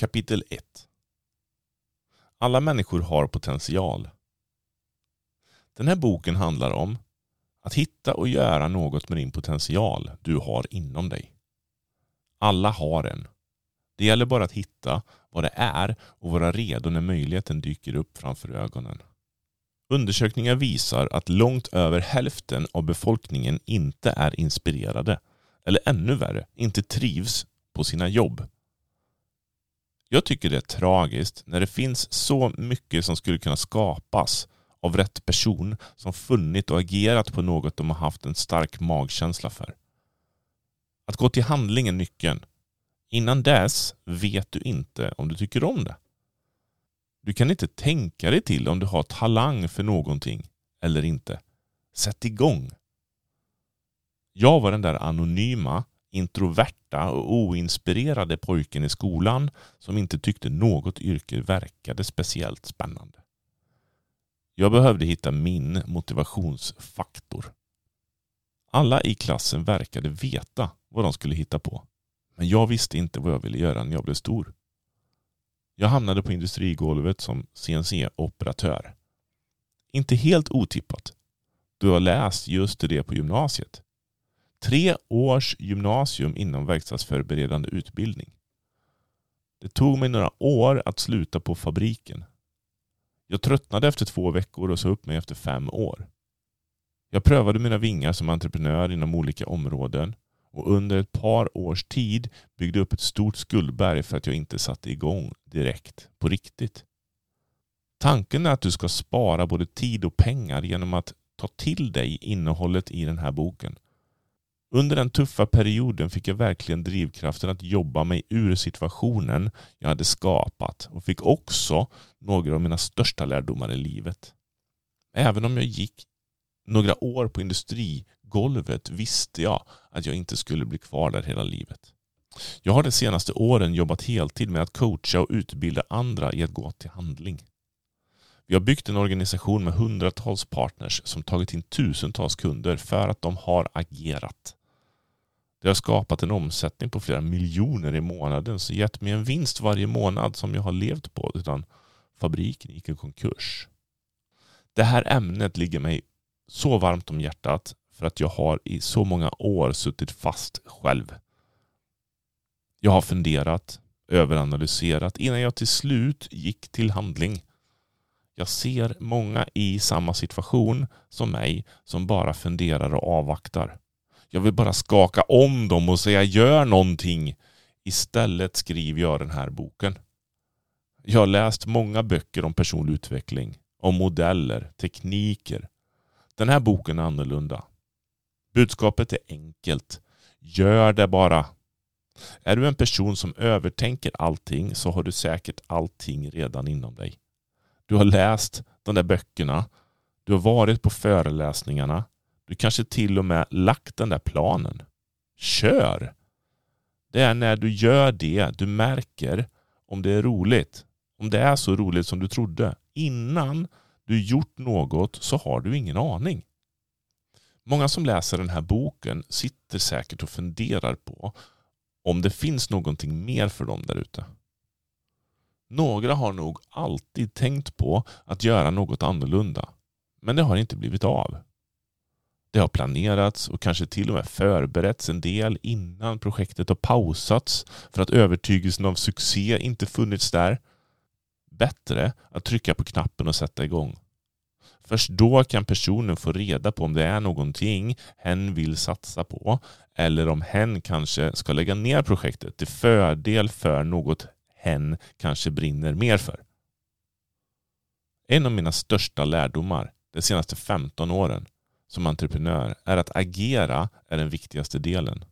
Kapitel 1 Alla människor har potential. Den här boken handlar om att hitta och göra något med din potential du har inom dig. Alla har en. Det gäller bara att hitta vad det är och vara redo när möjligheten dyker upp framför ögonen. Undersökningar visar att långt över hälften av befolkningen inte är inspirerade eller ännu värre, inte trivs på sina jobb. Jag tycker det är tragiskt när det finns så mycket som skulle kunna skapas av rätt person som funnit och agerat på något de har haft en stark magkänsla för. Att gå till handling är nyckeln. Innan dess vet du inte om du tycker om det. Du kan inte tänka dig till om du har talang för någonting eller inte. Sätt igång. Jag var den där anonyma, introverta och oinspirerade pojken i skolan som inte tyckte något yrke verkade speciellt spännande. Jag behövde hitta min motivationsfaktor. Alla i klassen verkade veta vad de skulle hitta på. Men jag visste inte vad jag ville göra när jag blev stor. Jag hamnade på industrigolvet som CNC-operatör. Inte helt otippat. då jag läst just det på gymnasiet. Tre års gymnasium inom verkstadsförberedande utbildning. Det tog mig några år att sluta på fabriken. Jag tröttnade efter två veckor och sa upp mig efter fem år. Jag prövade mina vingar som entreprenör inom olika områden och under ett par års tid byggde upp ett stort skuldberg för att jag inte satte igång direkt på riktigt. Tanken är att du ska spara både tid och pengar genom att ta till dig innehållet i den här boken under den tuffa perioden fick jag verkligen drivkraften att jobba mig ur situationen jag hade skapat och fick också några av mina största lärdomar i livet. Även om jag gick några år på industrigolvet visste jag att jag inte skulle bli kvar där hela livet. Jag har de senaste åren jobbat heltid med att coacha och utbilda andra i att gå till handling. Vi har byggt en organisation med hundratals partners som tagit in tusentals kunder för att de har agerat. Det har skapat en omsättning på flera miljoner i månaden så gett mig en vinst varje månad som jag har levt på utan fabriken gick i konkurs. Det här ämnet ligger mig så varmt om hjärtat för att jag har i så många år suttit fast själv. Jag har funderat, överanalyserat innan jag till slut gick till handling. Jag ser många i samma situation som mig som bara funderar och avvaktar. Jag vill bara skaka om dem och säga gör någonting. Istället skriver jag den här boken. Jag har läst många böcker om personlig utveckling, om modeller, tekniker. Den här boken är annorlunda. Budskapet är enkelt. Gör det bara. Är du en person som övertänker allting så har du säkert allting redan inom dig. Du har läst de där böckerna. Du har varit på föreläsningarna. Du kanske till och med lagt den där planen. Kör! Det är när du gör det du märker om det är roligt. Om det är så roligt som du trodde. Innan du gjort något så har du ingen aning. Många som läser den här boken sitter säkert och funderar på om det finns någonting mer för dem där ute. Några har nog alltid tänkt på att göra något annorlunda. Men det har inte blivit av. Det har planerats och kanske till och med förberetts en del innan projektet har pausats för att övertygelsen av succé inte funnits där. Bättre att trycka på knappen och sätta igång. Först då kan personen få reda på om det är någonting hen vill satsa på eller om hen kanske ska lägga ner projektet till fördel för något hen kanske brinner mer för. En av mina största lärdomar de senaste 15 åren som entreprenör är att agera är den viktigaste delen.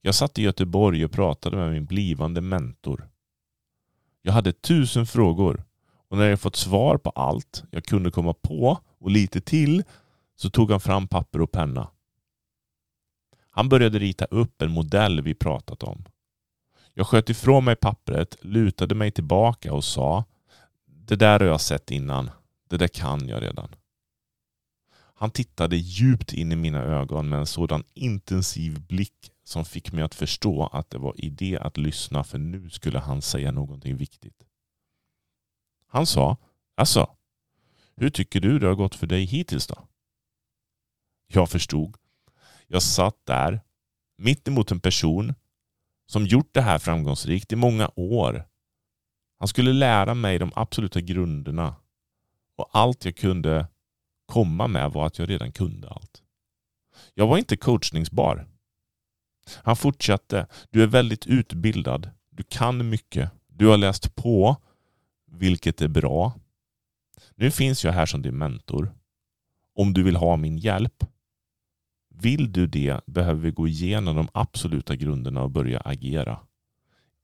Jag satt i Göteborg och pratade med min blivande mentor. Jag hade tusen frågor och när jag fått svar på allt jag kunde komma på och lite till så tog han fram papper och penna. Han började rita upp en modell vi pratat om. Jag sköt ifrån mig pappret, lutade mig tillbaka och sa Det där har jag sett innan. Det där kan jag redan. Han tittade djupt in i mina ögon med en sådan intensiv blick som fick mig att förstå att det var idé att lyssna för nu skulle han säga någonting viktigt. Han sa, alltså, hur tycker du det har gått för dig hittills då? Jag förstod. Jag satt där, mitt emot en person som gjort det här framgångsrikt i många år. Han skulle lära mig de absoluta grunderna och allt jag kunde komma med var att jag redan kunde allt. Jag var inte coachningsbar. Han fortsatte. Du är väldigt utbildad. Du kan mycket. Du har läst på, vilket är bra. Nu finns jag här som din mentor. Om du vill ha min hjälp. Vill du det behöver vi gå igenom de absoluta grunderna och börja agera.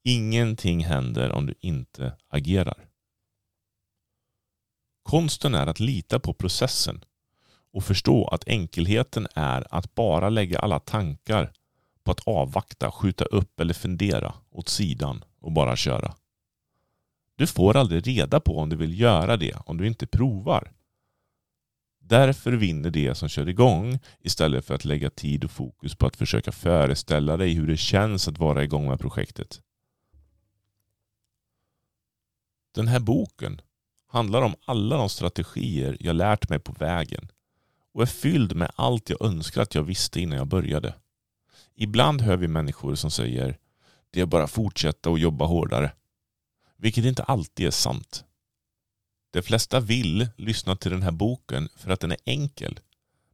Ingenting händer om du inte agerar. Konsten är att lita på processen och förstå att enkelheten är att bara lägga alla tankar på att avvakta, skjuta upp eller fundera åt sidan och bara köra. Du får aldrig reda på om du vill göra det om du inte provar. Därför vinner det som kör igång istället för att lägga tid och fokus på att försöka föreställa dig hur det känns att vara igång med projektet. Den här boken handlar om alla de strategier jag lärt mig på vägen och är fylld med allt jag önskar att jag visste innan jag började. Ibland hör vi människor som säger det är bara att fortsätta och jobba hårdare. Vilket inte alltid är sant. De flesta vill lyssna till den här boken för att den är enkel.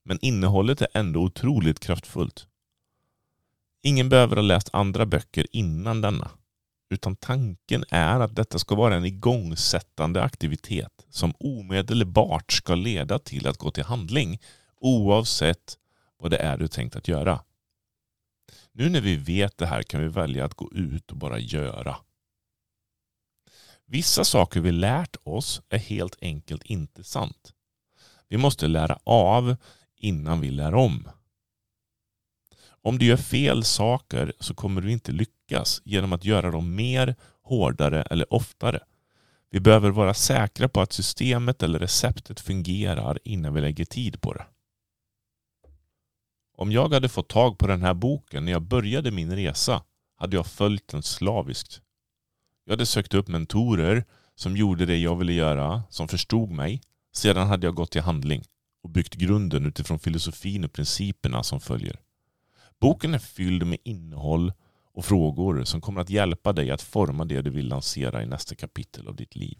Men innehållet är ändå otroligt kraftfullt. Ingen behöver ha läst andra böcker innan denna. Utan tanken är att detta ska vara en igångsättande aktivitet som omedelbart ska leda till att gå till handling oavsett vad det är du tänkt att göra. Nu när vi vet det här kan vi välja att gå ut och bara göra. Vissa saker vi lärt oss är helt enkelt inte sant. Vi måste lära av innan vi lär om. Om du gör fel saker så kommer du inte lyckas genom att göra dem mer, hårdare eller oftare. Vi behöver vara säkra på att systemet eller receptet fungerar innan vi lägger tid på det. Om jag hade fått tag på den här boken när jag började min resa hade jag följt den slaviskt. Jag hade sökt upp mentorer som gjorde det jag ville göra, som förstod mig. Sedan hade jag gått till handling och byggt grunden utifrån filosofin och principerna som följer. Boken är fylld med innehåll och frågor som kommer att hjälpa dig att forma det du vill lansera i nästa kapitel av ditt liv.